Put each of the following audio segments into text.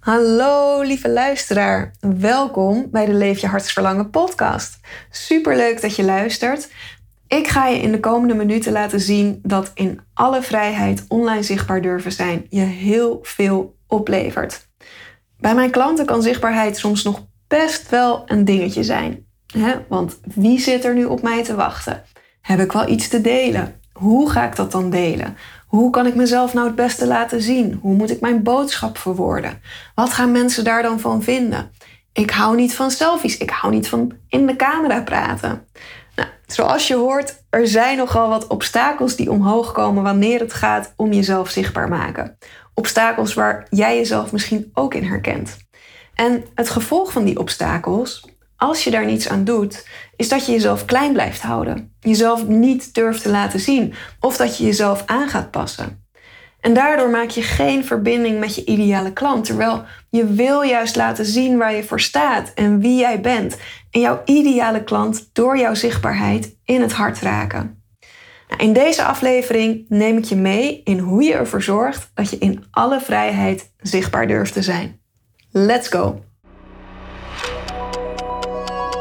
Hallo lieve luisteraar, welkom bij de Leef je hartsverlangen podcast. Superleuk dat je luistert. Ik ga je in de komende minuten laten zien dat in alle vrijheid online zichtbaar durven zijn je heel veel oplevert. Bij mijn klanten kan zichtbaarheid soms nog best wel een dingetje zijn. Hè? Want wie zit er nu op mij te wachten? Heb ik wel iets te delen? Hoe ga ik dat dan delen? Hoe kan ik mezelf nou het beste laten zien? Hoe moet ik mijn boodschap verwoorden? Wat gaan mensen daar dan van vinden? Ik hou niet van selfies. Ik hou niet van in de camera praten. Nou, zoals je hoort, er zijn nogal wat obstakels die omhoog komen wanneer het gaat om jezelf zichtbaar maken. Obstakels waar jij jezelf misschien ook in herkent. En het gevolg van die obstakels, als je daar niets aan doet, is dat je jezelf klein blijft houden. Jezelf niet durft te laten zien of dat je jezelf aan gaat passen. En daardoor maak je geen verbinding met je ideale klant, terwijl je wil juist laten zien waar je voor staat en wie jij bent. En jouw ideale klant door jouw zichtbaarheid in het hart raken. Nou, in deze aflevering neem ik je mee in hoe je ervoor zorgt dat je in alle vrijheid zichtbaar durft te zijn. Let's go!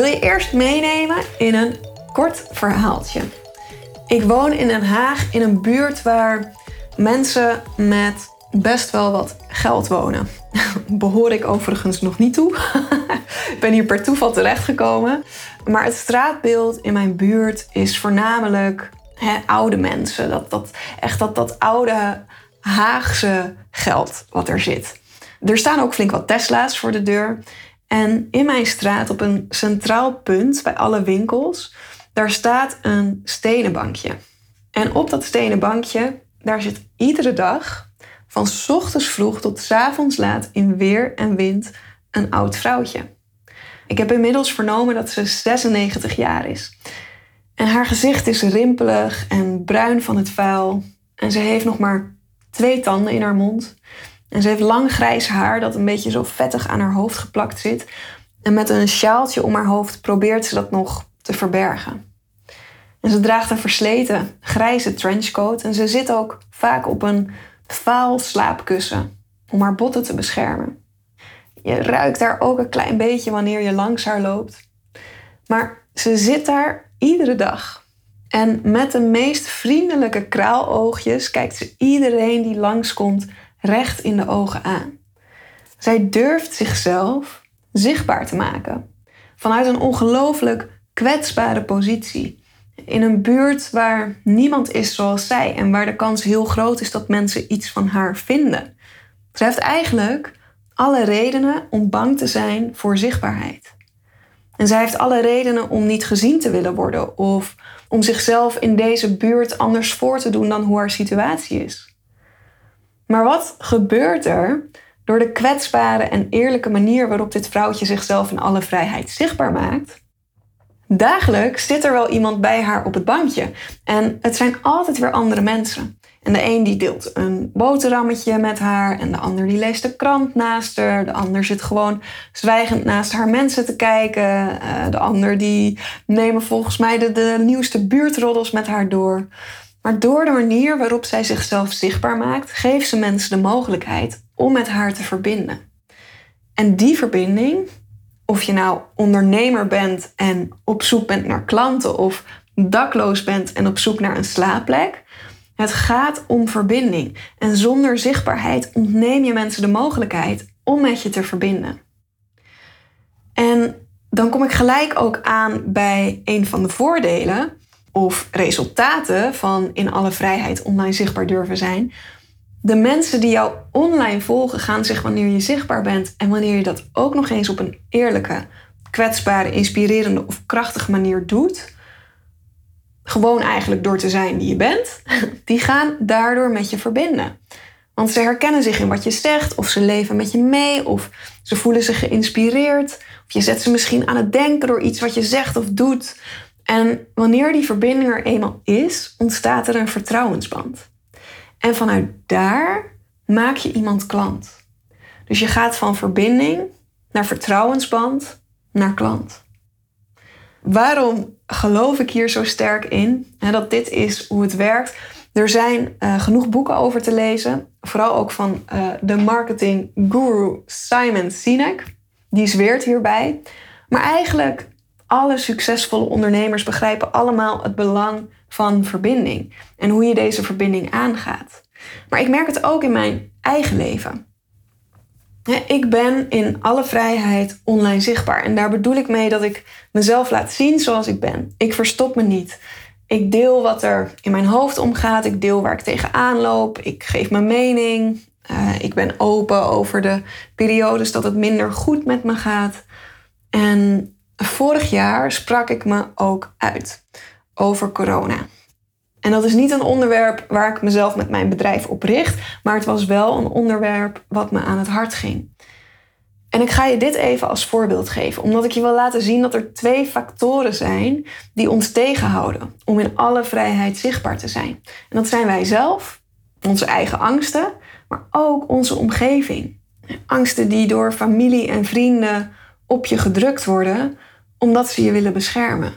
Wil je eerst meenemen in een kort verhaaltje. Ik woon in Den Haag in een buurt waar mensen met best wel wat geld wonen. Behoor ik overigens nog niet toe. ik ben hier per toeval terechtgekomen. Maar het straatbeeld in mijn buurt is voornamelijk oude mensen. Dat, dat, echt dat, dat oude Haagse geld wat er zit. Er staan ook flink wat Tesla's voor de deur. En in mijn straat, op een centraal punt bij alle winkels, daar staat een stenen bankje. En op dat stenen bankje, daar zit iedere dag, van ochtends vroeg tot avonds laat in weer en wind, een oud vrouwtje. Ik heb inmiddels vernomen dat ze 96 jaar is. En haar gezicht is rimpelig en bruin van het vuil. En ze heeft nog maar twee tanden in haar mond. En ze heeft lang grijs haar dat een beetje zo vettig aan haar hoofd geplakt zit. En met een sjaaltje om haar hoofd probeert ze dat nog te verbergen. En ze draagt een versleten grijze trenchcoat en ze zit ook vaak op een vaal slaapkussen om haar botten te beschermen. Je ruikt daar ook een klein beetje wanneer je langs haar loopt. Maar ze zit daar iedere dag. En met de meest vriendelijke kraaloogjes kijkt ze iedereen die langskomt recht in de ogen aan. Zij durft zichzelf zichtbaar te maken. Vanuit een ongelooflijk kwetsbare positie. In een buurt waar niemand is zoals zij en waar de kans heel groot is dat mensen iets van haar vinden. Zij heeft eigenlijk alle redenen om bang te zijn voor zichtbaarheid. En zij heeft alle redenen om niet gezien te willen worden of om zichzelf in deze buurt anders voor te doen dan hoe haar situatie is. Maar wat gebeurt er door de kwetsbare en eerlijke manier waarop dit vrouwtje zichzelf in alle vrijheid zichtbaar maakt? Dagelijks zit er wel iemand bij haar op het bankje. En het zijn altijd weer andere mensen. En de een die deelt een boterhammetje met haar. En de ander die leest de krant naast haar. De ander zit gewoon zwijgend naast haar mensen te kijken. Eh, de ander die nemen volgens mij de, de nieuwste buurtroddels met haar door. Maar door de manier waarop zij zichzelf zichtbaar maakt, geeft ze mensen de mogelijkheid om met haar te verbinden. En die verbinding, of je nou ondernemer bent en op zoek bent naar klanten of dakloos bent en op zoek naar een slaapplek, het gaat om verbinding. En zonder zichtbaarheid ontneem je mensen de mogelijkheid om met je te verbinden. En dan kom ik gelijk ook aan bij een van de voordelen of resultaten van in alle vrijheid online zichtbaar durven zijn. De mensen die jou online volgen gaan zich wanneer je zichtbaar bent en wanneer je dat ook nog eens op een eerlijke, kwetsbare, inspirerende of krachtige manier doet, gewoon eigenlijk door te zijn wie je bent, die gaan daardoor met je verbinden. Want ze herkennen zich in wat je zegt, of ze leven met je mee, of ze voelen zich geïnspireerd, of je zet ze misschien aan het denken door iets wat je zegt of doet. En wanneer die verbinding er eenmaal is, ontstaat er een vertrouwensband. En vanuit daar maak je iemand klant. Dus je gaat van verbinding naar vertrouwensband naar klant. Waarom geloof ik hier zo sterk in? dat dit is hoe het werkt. Er zijn uh, genoeg boeken over te lezen. Vooral ook van uh, de marketing guru Simon Sinek. Die zweert hierbij. Maar eigenlijk alle succesvolle ondernemers begrijpen allemaal het belang van verbinding. En hoe je deze verbinding aangaat. Maar ik merk het ook in mijn eigen leven. Ik ben in alle vrijheid online zichtbaar. En daar bedoel ik mee dat ik mezelf laat zien zoals ik ben. Ik verstop me niet. Ik deel wat er in mijn hoofd omgaat. Ik deel waar ik tegenaan loop. Ik geef mijn mening. Uh, ik ben open over de periodes dat het minder goed met me gaat. En vorig jaar sprak ik me ook uit over corona. En dat is niet een onderwerp waar ik mezelf met mijn bedrijf op richt, maar het was wel een onderwerp wat me aan het hart ging. En ik ga je dit even als voorbeeld geven, omdat ik je wil laten zien dat er twee factoren zijn die ons tegenhouden om in alle vrijheid zichtbaar te zijn. En dat zijn wij zelf, onze eigen angsten, maar ook onze omgeving. Angsten die door familie en vrienden op je gedrukt worden omdat ze je willen beschermen.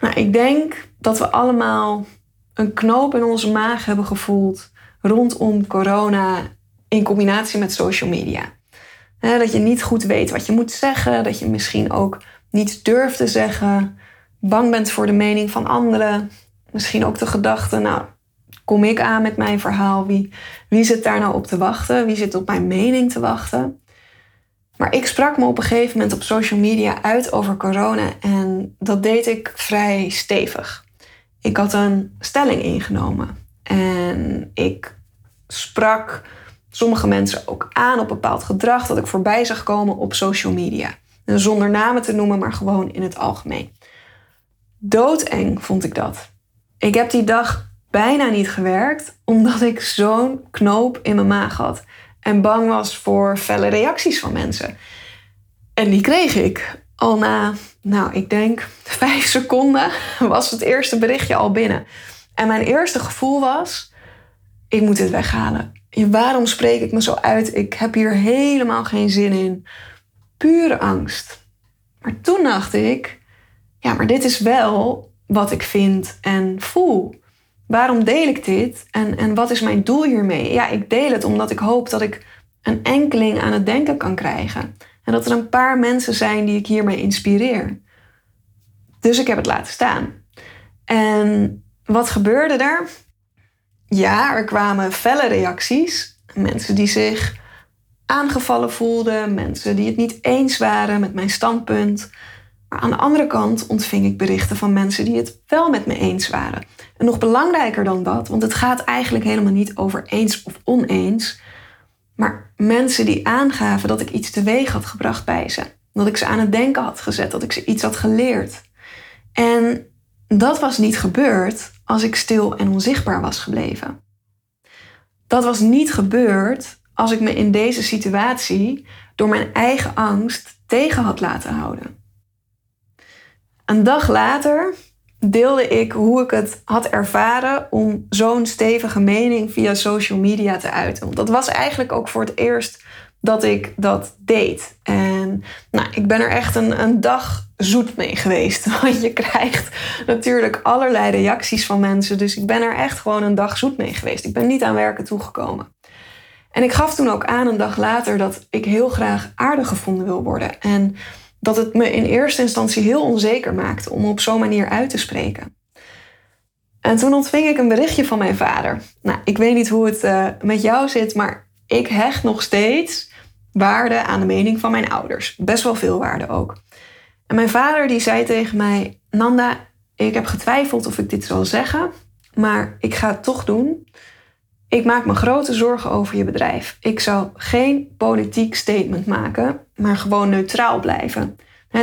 Nou, ik denk dat we allemaal een knoop in onze maag hebben gevoeld rondom corona in combinatie met social media. dat je niet goed weet wat je moet zeggen, dat je misschien ook niet durft te zeggen, bang bent voor de mening van anderen, misschien ook de gedachte, nou, kom ik aan met mijn verhaal? Wie, wie zit daar nou op te wachten? Wie zit op mijn mening te wachten? Maar ik sprak me op een gegeven moment op social media uit over corona en dat deed ik vrij stevig. Ik had een stelling ingenomen en ik sprak sommige mensen ook aan op bepaald gedrag dat ik voorbij zag komen op social media. zonder namen te noemen, maar gewoon in het algemeen. Doodeng vond ik dat. Ik heb die dag bijna niet gewerkt omdat ik zo'n knoop in mijn maag had en bang was voor felle reacties van mensen. En die kreeg ik. Al na, nou, ik denk vijf seconden was het eerste berichtje al binnen. En mijn eerste gevoel was: ik moet dit weghalen. Waarom spreek ik me zo uit? Ik heb hier helemaal geen zin in. Pure angst. Maar toen dacht ik: ja, maar dit is wel wat ik vind en voel. Waarom deel ik dit en, en wat is mijn doel hiermee? Ja, ik deel het omdat ik hoop dat ik een enkeling aan het denken kan krijgen. En dat er een paar mensen zijn die ik hiermee inspireer. Dus ik heb het laten staan. En wat gebeurde er? Ja, er kwamen felle reacties. Mensen die zich aangevallen voelden, mensen die het niet eens waren met mijn standpunt. Maar aan de andere kant ontving ik berichten van mensen die het wel met me eens waren. En nog belangrijker dan dat, want het gaat eigenlijk helemaal niet over eens of oneens, maar mensen die aangaven dat ik iets teweeg had gebracht bij ze. Dat ik ze aan het denken had gezet, dat ik ze iets had geleerd. En dat was niet gebeurd als ik stil en onzichtbaar was gebleven. Dat was niet gebeurd als ik me in deze situatie door mijn eigen angst tegen had laten houden. Een dag later deelde ik hoe ik het had ervaren om zo'n stevige mening via social media te uiten. Want dat was eigenlijk ook voor het eerst dat ik dat deed. En nou, ik ben er echt een, een dag zoet mee geweest. Want je krijgt natuurlijk allerlei reacties van mensen. Dus ik ben er echt gewoon een dag zoet mee geweest. Ik ben niet aan werken toegekomen. En ik gaf toen ook aan een dag later dat ik heel graag aardig gevonden wil worden. En dat het me in eerste instantie heel onzeker maakte om op zo'n manier uit te spreken. En toen ontving ik een berichtje van mijn vader. Nou, ik weet niet hoe het uh, met jou zit, maar ik hecht nog steeds waarde aan de mening van mijn ouders. Best wel veel waarde ook. En mijn vader die zei tegen mij: Nanda, ik heb getwijfeld of ik dit zal zeggen, maar ik ga het toch doen. Ik maak me grote zorgen over je bedrijf. Ik zou geen politiek statement maken, maar gewoon neutraal blijven.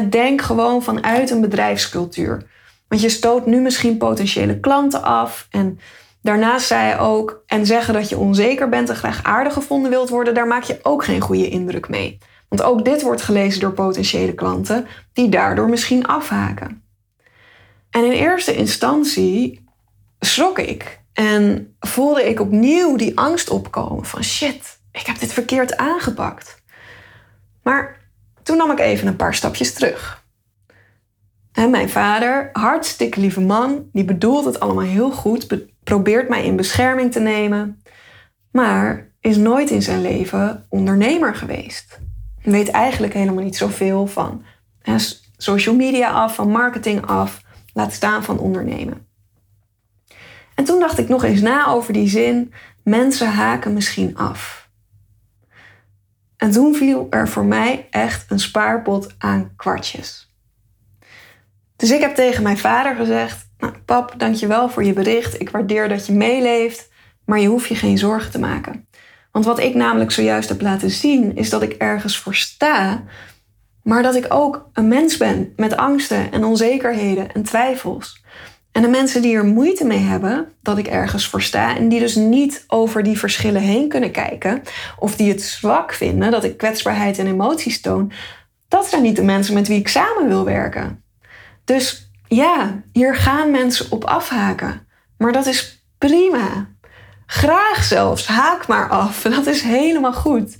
Denk gewoon vanuit een bedrijfscultuur. Want je stoot nu misschien potentiële klanten af. En daarnaast zei hij ook, en zeggen dat je onzeker bent en graag aardig gevonden wilt worden, daar maak je ook geen goede indruk mee. Want ook dit wordt gelezen door potentiële klanten die daardoor misschien afhaken. En in eerste instantie schrok ik en voelde ik opnieuw die angst opkomen van shit, ik heb dit verkeerd aangepakt. Maar toen nam ik even een paar stapjes terug. En mijn vader, hartstikke lieve man, die bedoelt het allemaal heel goed, probeert mij in bescherming te nemen, maar is nooit in zijn leven ondernemer geweest. Weet eigenlijk helemaal niet zoveel van social media af, van marketing af, laat staan van ondernemen. En toen dacht ik nog eens na over die zin: mensen haken misschien af. En toen viel er voor mij echt een spaarpot aan kwartjes. Dus ik heb tegen mijn vader gezegd: nou, Pap, dankjewel voor je bericht. Ik waardeer dat je meeleeft, maar je hoeft je geen zorgen te maken. Want wat ik namelijk zojuist heb laten zien, is dat ik ergens voor sta, maar dat ik ook een mens ben met angsten en onzekerheden en twijfels. En de mensen die er moeite mee hebben dat ik ergens voor sta en die dus niet over die verschillen heen kunnen kijken, of die het zwak vinden dat ik kwetsbaarheid en emoties toon, dat zijn niet de mensen met wie ik samen wil werken. Dus ja, hier gaan mensen op afhaken. Maar dat is prima. Graag zelfs, haak maar af. Dat is helemaal goed.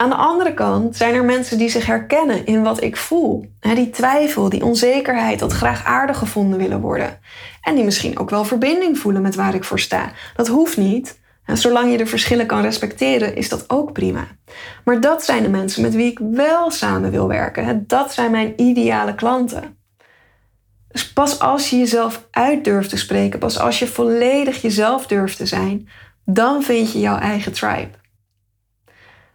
Aan de andere kant zijn er mensen die zich herkennen in wat ik voel. Die twijfel, die onzekerheid, dat graag aardig gevonden willen worden. En die misschien ook wel verbinding voelen met waar ik voor sta. Dat hoeft niet. Zolang je de verschillen kan respecteren, is dat ook prima. Maar dat zijn de mensen met wie ik wel samen wil werken. Dat zijn mijn ideale klanten. Dus pas als je jezelf uit durft te spreken, pas als je volledig jezelf durft te zijn, dan vind je jouw eigen tribe.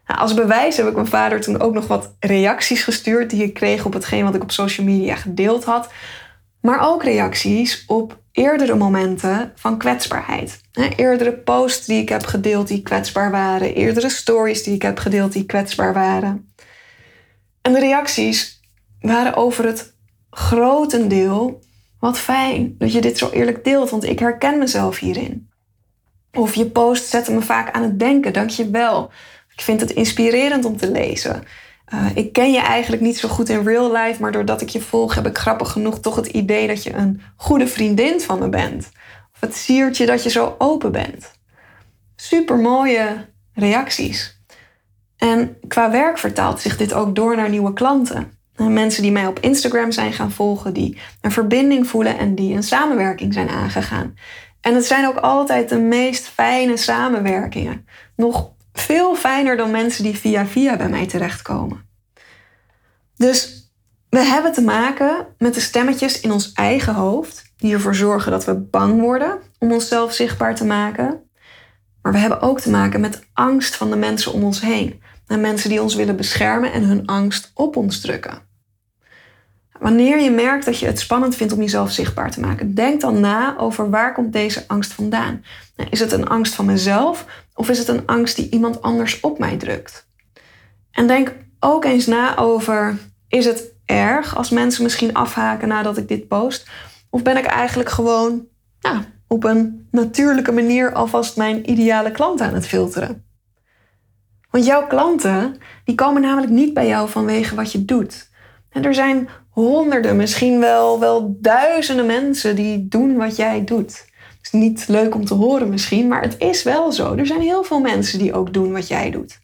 Nou, als bewijs heb ik mijn vader toen ook nog wat reacties gestuurd die ik kreeg op hetgeen wat ik op social media gedeeld had. Maar ook reacties op eerdere momenten van kwetsbaarheid. Eerdere posts die ik heb gedeeld die kwetsbaar waren. Eerdere stories die ik heb gedeeld die kwetsbaar waren. En de reacties waren over het grotendeel wat fijn dat je dit zo eerlijk deelt, want ik herken mezelf hierin. Of je post zette me vaak aan het denken, dank je wel. Ik vind het inspirerend om te lezen. Uh, ik ken je eigenlijk niet zo goed in real life, maar doordat ik je volg heb ik grappig genoeg toch het idee dat je een goede vriendin van me bent. Of het siert je dat je zo open bent. Super mooie reacties. En qua werk vertaalt zich dit ook door naar nieuwe klanten. Eh, mensen die mij op Instagram zijn gaan volgen, die een verbinding voelen en die een samenwerking zijn aangegaan. En het zijn ook altijd de meest fijne samenwerkingen. Nog veel fijner dan mensen die via via bij mij terechtkomen. Dus we hebben te maken met de stemmetjes in ons eigen hoofd, die ervoor zorgen dat we bang worden om onszelf zichtbaar te maken. Maar we hebben ook te maken met angst van de mensen om ons heen. En mensen die ons willen beschermen en hun angst op ons drukken. Wanneer je merkt dat je het spannend vindt om jezelf zichtbaar te maken, denk dan na over waar komt deze angst vandaan. Is het een angst van mezelf of is het een angst die iemand anders op mij drukt? En denk ook eens na over, is het erg als mensen misschien afhaken nadat ik dit post? Of ben ik eigenlijk gewoon op een natuurlijke manier alvast mijn ideale klant aan het filteren? Want jouw klanten, die komen namelijk niet bij jou vanwege wat je doet. En er zijn honderden, misschien wel, wel duizenden mensen die doen wat jij doet. Is niet leuk om te horen misschien, maar het is wel zo. Er zijn heel veel mensen die ook doen wat jij doet.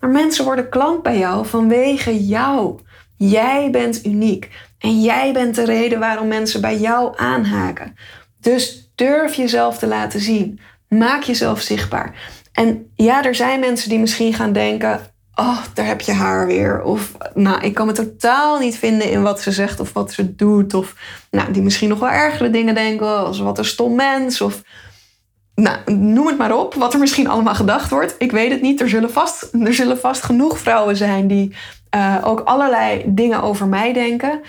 Maar mensen worden klant bij jou vanwege jou. Jij bent uniek en jij bent de reden waarom mensen bij jou aanhaken. Dus durf jezelf te laten zien. Maak jezelf zichtbaar. En ja, er zijn mensen die misschien gaan denken: oh, daar heb je haar weer. Of, nou, ik kan me totaal niet vinden in wat ze zegt of wat ze doet. Of, nou, die misschien nog wel ergere dingen denken, als wat een stom mens. Of, nou, noem het maar op, wat er misschien allemaal gedacht wordt. Ik weet het niet. Er zullen vast, er zullen vast genoeg vrouwen zijn die uh, ook allerlei dingen over mij denken.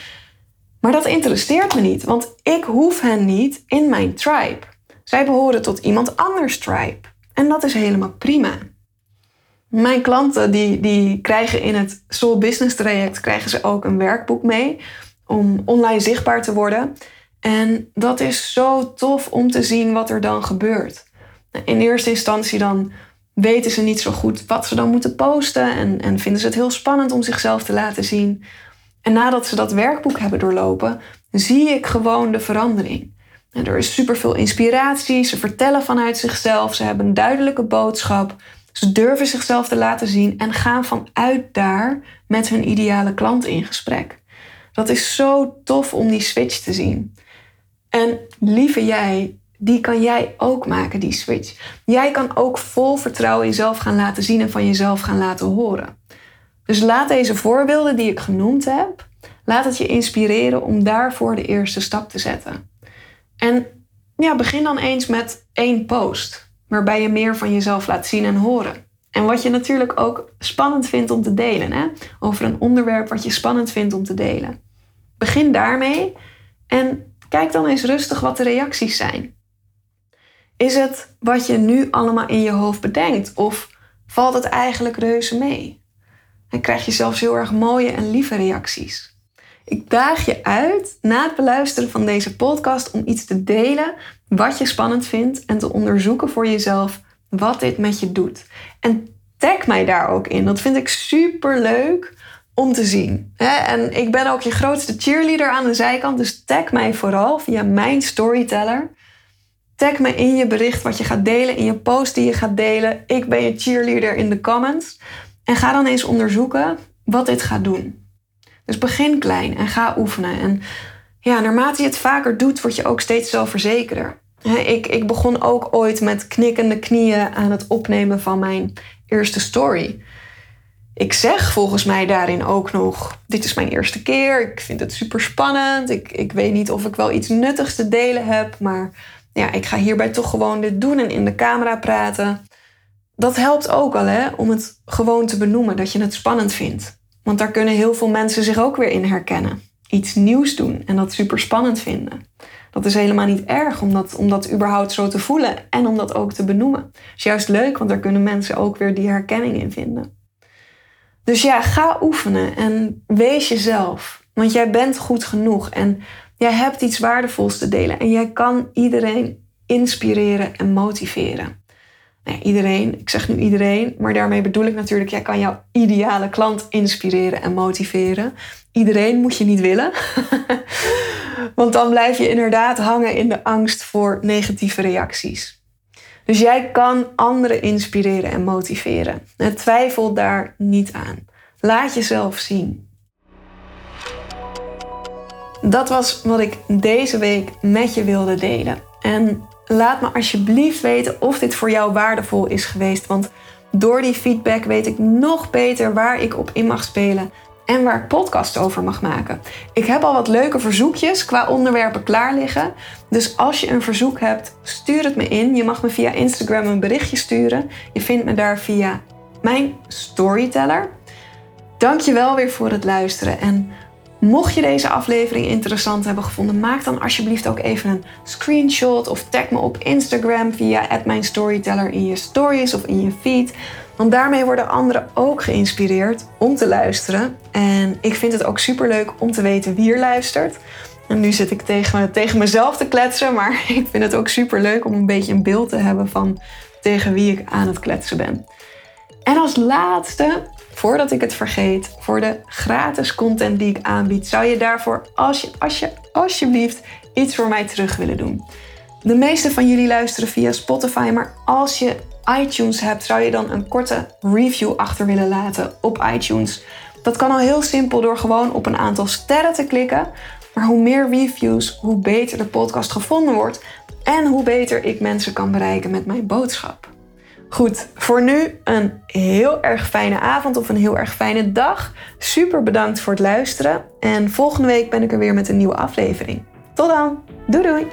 Maar dat interesseert me niet, want ik hoef hen niet in mijn tribe. Zij behoren tot iemand anders tribe. En dat is helemaal prima. Mijn klanten die, die krijgen in het Soul Business traject krijgen ze ook een werkboek mee om online zichtbaar te worden. En dat is zo tof om te zien wat er dan gebeurt. In eerste instantie dan weten ze niet zo goed wat ze dan moeten posten en, en vinden ze het heel spannend om zichzelf te laten zien. En nadat ze dat werkboek hebben doorlopen, zie ik gewoon de verandering. En er is superveel inspiratie, ze vertellen vanuit zichzelf, ze hebben een duidelijke boodschap, ze durven zichzelf te laten zien en gaan vanuit daar met hun ideale klant in gesprek. Dat is zo tof om die switch te zien. En lieve jij, die kan jij ook maken, die switch. Jij kan ook vol vertrouwen in jezelf gaan laten zien en van jezelf gaan laten horen. Dus laat deze voorbeelden die ik genoemd heb, laat het je inspireren om daarvoor de eerste stap te zetten. En ja, begin dan eens met één post, waarbij je meer van jezelf laat zien en horen. En wat je natuurlijk ook spannend vindt om te delen, hè? over een onderwerp wat je spannend vindt om te delen. Begin daarmee en kijk dan eens rustig wat de reacties zijn. Is het wat je nu allemaal in je hoofd bedenkt of valt het eigenlijk reuze mee? En krijg je zelfs heel erg mooie en lieve reacties. Ik daag je uit na het beluisteren van deze podcast om iets te delen wat je spannend vindt en te onderzoeken voor jezelf wat dit met je doet. En tag mij daar ook in. Dat vind ik super leuk om te zien. En ik ben ook je grootste cheerleader aan de zijkant, dus tag mij vooral via mijn storyteller. Tag me in je bericht wat je gaat delen, in je post die je gaat delen. Ik ben je cheerleader in de comments. En ga dan eens onderzoeken wat dit gaat doen. Dus begin klein en ga oefenen. En ja, naarmate je het vaker doet, word je ook steeds zelfverzekerder. Ik, ik begon ook ooit met knikkende knieën aan het opnemen van mijn eerste story. Ik zeg volgens mij daarin ook nog: Dit is mijn eerste keer. Ik vind het super spannend. Ik, ik weet niet of ik wel iets nuttigs te delen heb. Maar ja, ik ga hierbij toch gewoon dit doen en in de camera praten. Dat helpt ook al hè, om het gewoon te benoemen dat je het spannend vindt. Want daar kunnen heel veel mensen zich ook weer in herkennen. Iets nieuws doen en dat super spannend vinden. Dat is helemaal niet erg om dat, om dat überhaupt zo te voelen en om dat ook te benoemen. Het is juist leuk, want daar kunnen mensen ook weer die herkenning in vinden. Dus ja, ga oefenen en wees jezelf. Want jij bent goed genoeg en jij hebt iets waardevols te delen. En jij kan iedereen inspireren en motiveren. Nee, iedereen, ik zeg nu iedereen, maar daarmee bedoel ik natuurlijk, jij kan jouw ideale klant inspireren en motiveren. Iedereen moet je niet willen. Want dan blijf je inderdaad hangen in de angst voor negatieve reacties. Dus jij kan anderen inspireren en motiveren. En twijfel daar niet aan. Laat jezelf zien. Dat was wat ik deze week met je wilde delen. En laat me alsjeblieft weten of dit voor jou waardevol is geweest. Want door die feedback weet ik nog beter waar ik op in mag spelen en waar ik podcast over mag maken. Ik heb al wat leuke verzoekjes qua onderwerpen klaar liggen. Dus als je een verzoek hebt, stuur het me in. Je mag me via Instagram een berichtje sturen. Je vindt me daar via mijn storyteller. Dank je wel weer voor het luisteren. En mocht je deze aflevering interessant hebben gevonden, maak dan alsjeblieft ook even een screenshot of tag me op Instagram via @mijnstoryteller in je stories of in je feed. Want daarmee worden anderen ook geïnspireerd om te luisteren. En ik vind het ook super leuk om te weten wie er luistert. En nu zit ik tegen, tegen mezelf te kletsen, maar ik vind het ook super leuk om een beetje een beeld te hebben van tegen wie ik aan het kletsen ben. En als laatste, voordat ik het vergeet, voor de gratis content die ik aanbied, zou je daarvoor als je, als je, alsjeblieft iets voor mij terug willen doen. De meeste van jullie luisteren via Spotify, maar als je iTunes hebt, zou je dan een korte review achter willen laten op iTunes. Dat kan al heel simpel door gewoon op een aantal sterren te klikken. Maar hoe meer reviews, hoe beter de podcast gevonden wordt en hoe beter ik mensen kan bereiken met mijn boodschap. Goed, voor nu een heel erg fijne avond of een heel erg fijne dag. Super bedankt voor het luisteren. En volgende week ben ik er weer met een nieuwe aflevering. Tot dan. Doei doei.